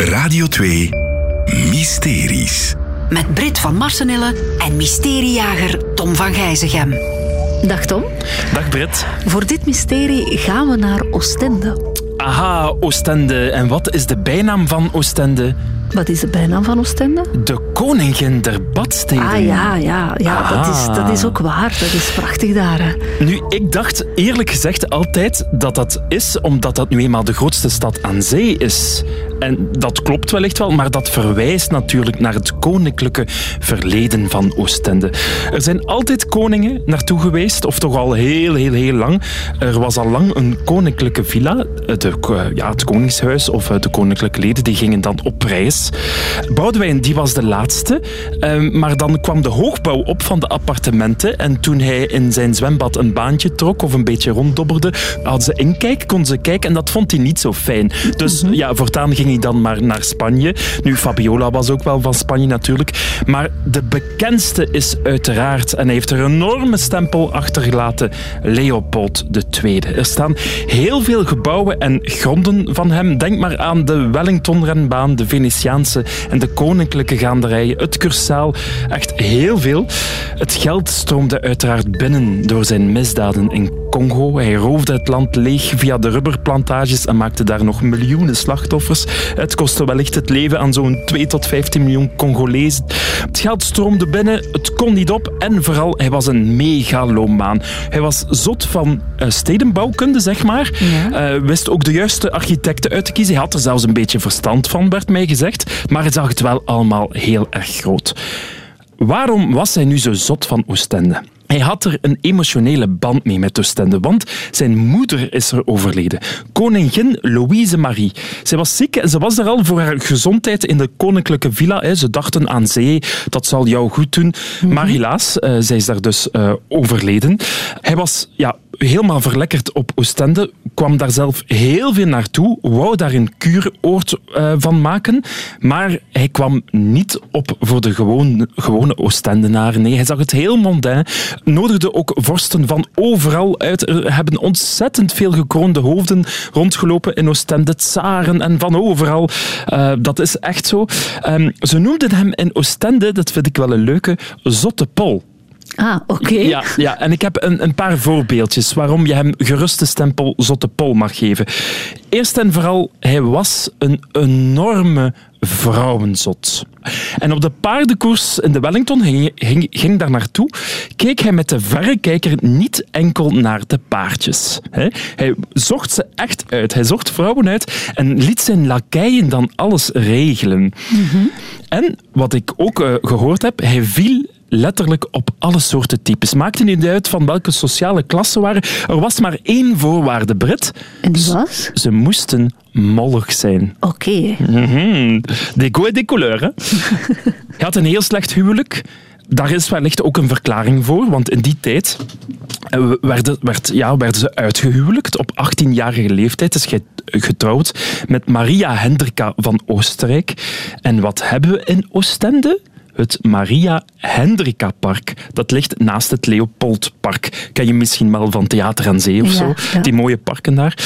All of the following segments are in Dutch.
Radio 2 Mysteries. Met Brit van Marsenille en mysteriejager Tom van Gijzegem. Dag Tom. Dag Brit. Voor dit mysterie gaan we naar Oostende. Aha, Oostende. En wat is de bijnaam van Oostende? Wat is de bijnaam van Oostende? De koningin der badsteden. Ah ja, ja, ja dat, is, dat is ook waar. Dat is prachtig daar. Hè. Nu, ik dacht eerlijk gezegd altijd dat dat is omdat dat nu eenmaal de grootste stad aan zee is. En dat klopt wellicht wel, maar dat verwijst natuurlijk naar het koninklijke verleden van Oostende. Er zijn altijd koningen naartoe geweest, of toch al heel, heel, heel lang. Er was al lang een koninklijke villa, de, ja, het koningshuis of de koninklijke leden, die gingen dan op reis. Boudewijn, die was de laatste, ehm, maar dan kwam de hoogbouw op van de appartementen en toen hij in zijn zwembad een baantje trok of een beetje ronddobberde, hadden ze inkijk, kon ze kijken en dat vond hij niet zo fijn. Dus ja, voortaan ging dan maar naar Spanje. Nu, Fabiola was ook wel van Spanje natuurlijk. Maar de bekendste is uiteraard, en hij heeft er een enorme stempel achtergelaten, Leopold II. Er staan heel veel gebouwen en gronden van hem. Denk maar aan de Wellington-renbaan, de Venetiaanse en de koninklijke gaanderijen, het Cursaal. Echt heel veel. Het geld stroomde uiteraard binnen door zijn misdaden in Congo. Hij roofde het land leeg via de rubberplantages en maakte daar nog miljoenen slachtoffers. Het kostte wellicht het leven aan zo'n 2 tot 15 miljoen Congolezen. Het geld stroomde binnen, het kon niet op en vooral, hij was een megalomaan. Hij was zot van uh, stedenbouwkunde, zeg maar. Ja. Uh, wist ook de juiste architecten uit te kiezen. Hij had er zelfs een beetje verstand van, werd mij gezegd. Maar hij zag het wel allemaal heel erg groot. Waarom was hij nu zo zot van Oostende? Hij had er een emotionele band mee met Oostende, want zijn moeder is er overleden. Koningin Louise Marie. Zij was ziek en ze was er al voor haar gezondheid in de koninklijke villa. Ze dachten aan zee, dat zal jou goed doen. Maar helaas, uh, zij is daar dus uh, overleden. Hij was ja, helemaal verlekkerd op Oostende, kwam daar zelf heel veel naartoe, wou daar een kuuroord uh, van maken, maar hij kwam niet op voor de gewone, gewone Oostendenaren. Nee, hij zag het heel mondain nodigde ook vorsten van overal uit. Er hebben ontzettend veel gekroonde hoofden rondgelopen in Oostende, tsaren en van overal. Uh, dat is echt zo. Um, ze noemden hem in Oostende, dat vind ik wel een leuke, Zotte Pol. Ah, oké. Okay. Ja, ja, en ik heb een, een, paar voorbeeldjes waarom je hem gerust de stempel Zotte Pol mag geven. Eerst en vooral, hij was een enorme vrouwenzot. En op de paardenkoers in de Wellington ging, ging, ging daar naartoe, keek hij met de verrekijker niet enkel naar de paardjes. Hij zocht ze echt uit. Hij zocht vrouwen uit en liet zijn lakeien dan alles regelen. Mm -hmm. En wat ik ook uh, gehoord heb, hij viel letterlijk op alle soorten types. Maakte niet uit van welke sociale klasse waren. Er was maar één voorwaarde, Brit. En die was? Ze, moesten mollig zijn. Oké. Okay. Mm -hmm. Et des couleurs. Hè? Hij had een heel slecht huwelijk. Daar is wellicht ook een verklaring voor, want in die tijd werden, werd, ja, werden ze uitgehuwelijkt op 18-jarige leeftijd. Is getrouwd met Maria Hendrika van Oostenrijk. En wat hebben we in Oostende? Het Maria Hendrika Park. Dat ligt naast het Leopoldpark. Ken je misschien wel van Theater aan Zee of ja, zo? Ja. Die mooie parken daar.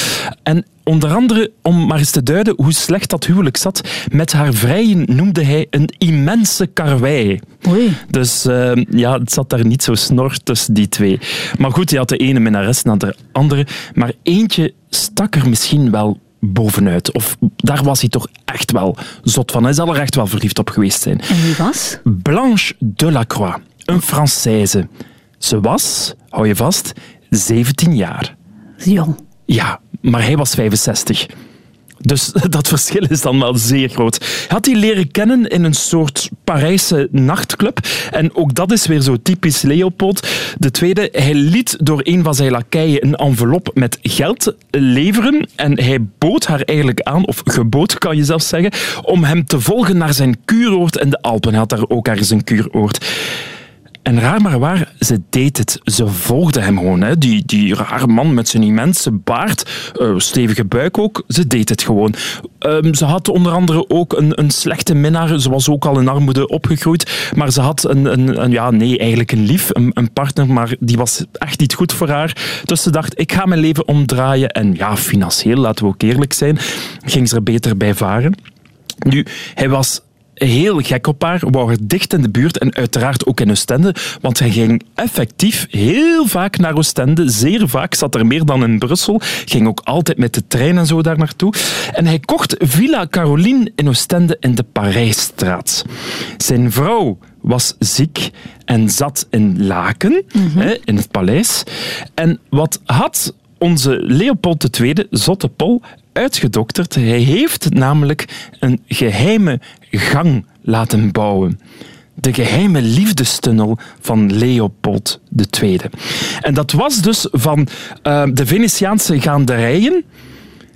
En onder andere, om maar eens te duiden hoe slecht dat huwelijk zat, met haar vrijen noemde hij een immense karwei. Oei. Dus uh, ja, het zat daar niet zo snor tussen die twee. Maar goed, hij had de ene minnares na de andere. Maar eentje stak er misschien wel bovenuit. Of daar was hij toch echt wel zot van. Hij zal er echt wel verliefd op geweest zijn. En wie was? Blanche Delacroix, een Française. Ze was, hou je vast, 17 jaar. Jong. Ja, maar hij was 65. Dus dat verschil is dan wel zeer groot. Hij had hij leren kennen in een soort Parijse nachtclub. En ook dat is weer zo typisch Leopold. De tweede, hij liet door een van zijn lakeien een envelop met geld leveren. En hij bood haar eigenlijk aan, of gebood kan je zelfs zeggen, om hem te volgen naar zijn kuuroord in de Alpen. Hij had daar ook ergens een kuuroord. En raar maar waar, ze deed het. Ze volgde hem gewoon. Hè. Die, die rare man met zijn immense baard, uh, stevige buik ook, ze deed het gewoon. Um, ze had onder andere ook een, een slechte minnaar. Ze was ook al in armoede opgegroeid. Maar ze had een, een, een ja, nee, eigenlijk een lief, een, een, partner, maar die was echt niet goed voor haar. Dus ze dacht, ik ga mijn leven omdraaien. En ja, financieel, laten we ook eerlijk zijn, ging ze er beter bij varen. Nu, hij was heel gek op haar, wou haar dicht in de buurt en uiteraard ook in Oostende, want hij ging effectief heel vaak naar Oostende, zeer vaak, zat er meer dan in Brussel, ging ook altijd met de trein en zo daar naartoe. En hij kocht Villa Caroline in Oostende in de Parijsstraat. Zijn vrouw was ziek en zat in Laken, hè, in het paleis. En wat had onze Leopold II, Zotte Pol, uitgedokterd. Hij heeft namelijk een geheime gang laten bouwen. De geheime liefdestunnel van Leopold II. En dat was dus van uh, de Venetiaanse gaanderijen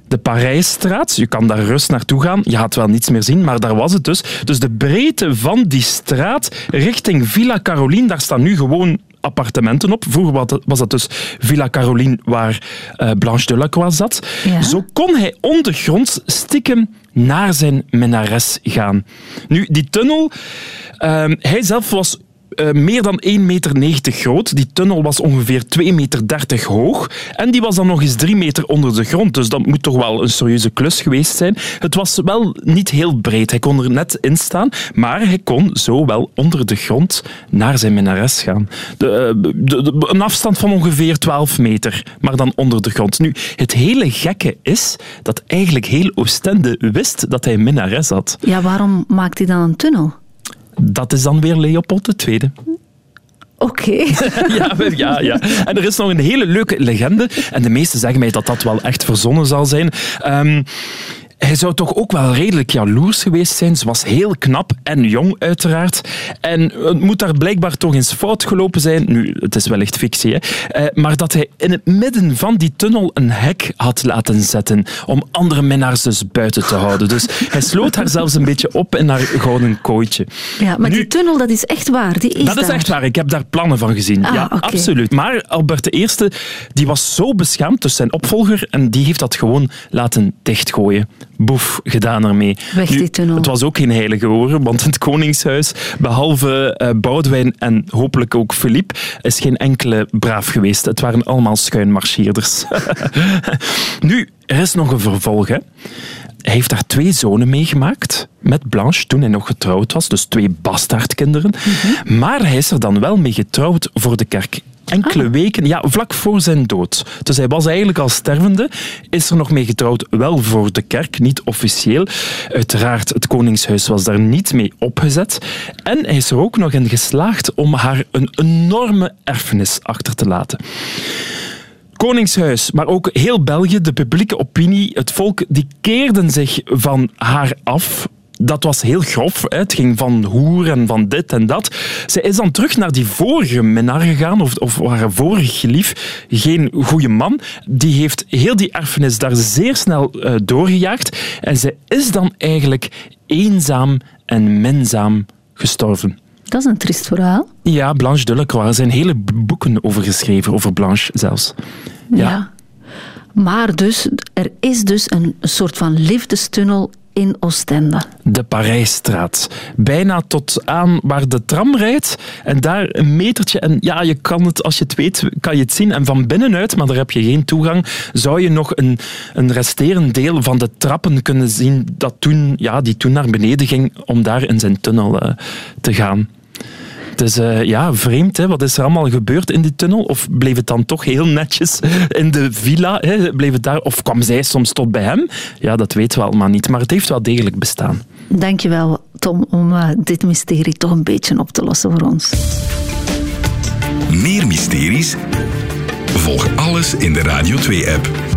de Parijsstraat. Je kan daar rust naartoe gaan. Je gaat wel niets meer zien, maar daar was het dus. Dus de breedte van die straat richting Villa Caroline, daar staan nu gewoon appartementen op. Vroeger was dat dus Villa Caroline, waar uh, Blanche Delacroix zat. Ja. Zo kon hij ondergronds stiekem naar zijn menares gaan. Nu, die tunnel... Uh, hij zelf was uh, meer dan 1,90 meter groot. Die tunnel was ongeveer 2,30 meter hoog. En die was dan nog eens 3 meter onder de grond. Dus dat moet toch wel een serieuze klus geweest zijn. Het was wel niet heel breed. Hij kon er net in staan. Maar hij kon zo wel onder de grond naar zijn minares gaan. De, uh, de, een afstand van ongeveer 12 meter. Maar dan onder de grond. Nu, het hele gekke is dat eigenlijk heel Oostende wist dat hij minares had. Ja, waarom maakt hij dan een tunnel? Dat is dan weer Leopold II. Oké. ja, ja, ja. En er is nog een hele leuke legende. En de meesten zeggen mij dat dat wel echt verzonnen zal zijn. Um, hij zou toch ook wel redelijk jaloers geweest zijn. Ze was heel knap en jong, uiteraard. En het moet daar blijkbaar toch eens fout gelopen zijn. Nu, het is wellicht fictie, hè? Eh, maar dat hij in het midden van die tunnel een hek had laten zetten om andere minnaars dus buiten te houden. Dus hij sloot haar zelfs een beetje op in haar gouden kooitje. Ja, maar die tunnel, dat is echt waar. Die is dat daar. is echt waar. Ik heb daar plannen van gezien. Ah, ja, okay. absoluut. Maar Albert I die was zo beschaamd, dus zijn opvolger, en die heeft dat gewoon laten dichtgooien boef gedaan ermee. Weg die tunnel. het was ook geen heilige horen, want het Koningshuis, behalve uh, Boudewijn en hopelijk ook Philippe, is geen enkele braaf geweest. Het waren allemaal schuinmarcheerders. nu, er is nog een vervolg. Hè. Hij heeft daar twee zonen meegemaakt met Blanche toen hij nog getrouwd was, dus twee bastaardkinderen. Mm -hmm. Maar hij is er dan wel mee getrouwd voor de kerk enkele ah. weken, ja, vlak voor zijn dood. Dus hij was eigenlijk al stervende, is er nog mee getrouwd, wel voor de kerk, niet officieel. Uiteraard, het Koningshuis was daar niet mee opgezet. En hij is er ook nog in geslaagd om haar een enorme erfenis achter te laten. Koningshuis, maar ook heel België, de publieke opinie, het volk, die keerden zich van haar af dat was heel grof. Het ging van hoer en van dit en dat. Zij is dan terug naar die vorige minnaar gegaan, of, of haar vorige lief, geen goede man. Die heeft heel die erfenis daar zeer snel uh, doorgejaagd. En zij is dan eigenlijk eenzaam en minzaam gestorven. Dat is een triest verhaal. Ja, Blanche Delacroix. Er zijn hele boeken over geschreven, over Blanche zelfs. ja. ja. Maar dus, er is dus een soort van liefdestunnel in. De Parijsstraat. Bijna tot aan waar de tram rijdt. En daar een metertje. En ja, je kan het, als je het weet, kan je het zien. En van binnenuit, maar daar heb je geen toegang, zou je nog een, een resterend deel van de trappen kunnen zien dat toen, ja, die toen naar beneden ging om daar in zijn tunnel uh, te gaan. Het is uh, ja, vreemd. Hè? Wat is er allemaal gebeurd in die tunnel? Of bleef het dan toch heel netjes in de villa? Hè? Bleef het daar? Of kwam zij soms tot bij hem? Ja, dat weten we allemaal niet. Maar het heeft wel degelijk bestaan. Dankjewel, Tom, om uh, dit mysterie toch een beetje op te lossen voor ons. Meer mysteries? Volg alles in de Radio 2-app.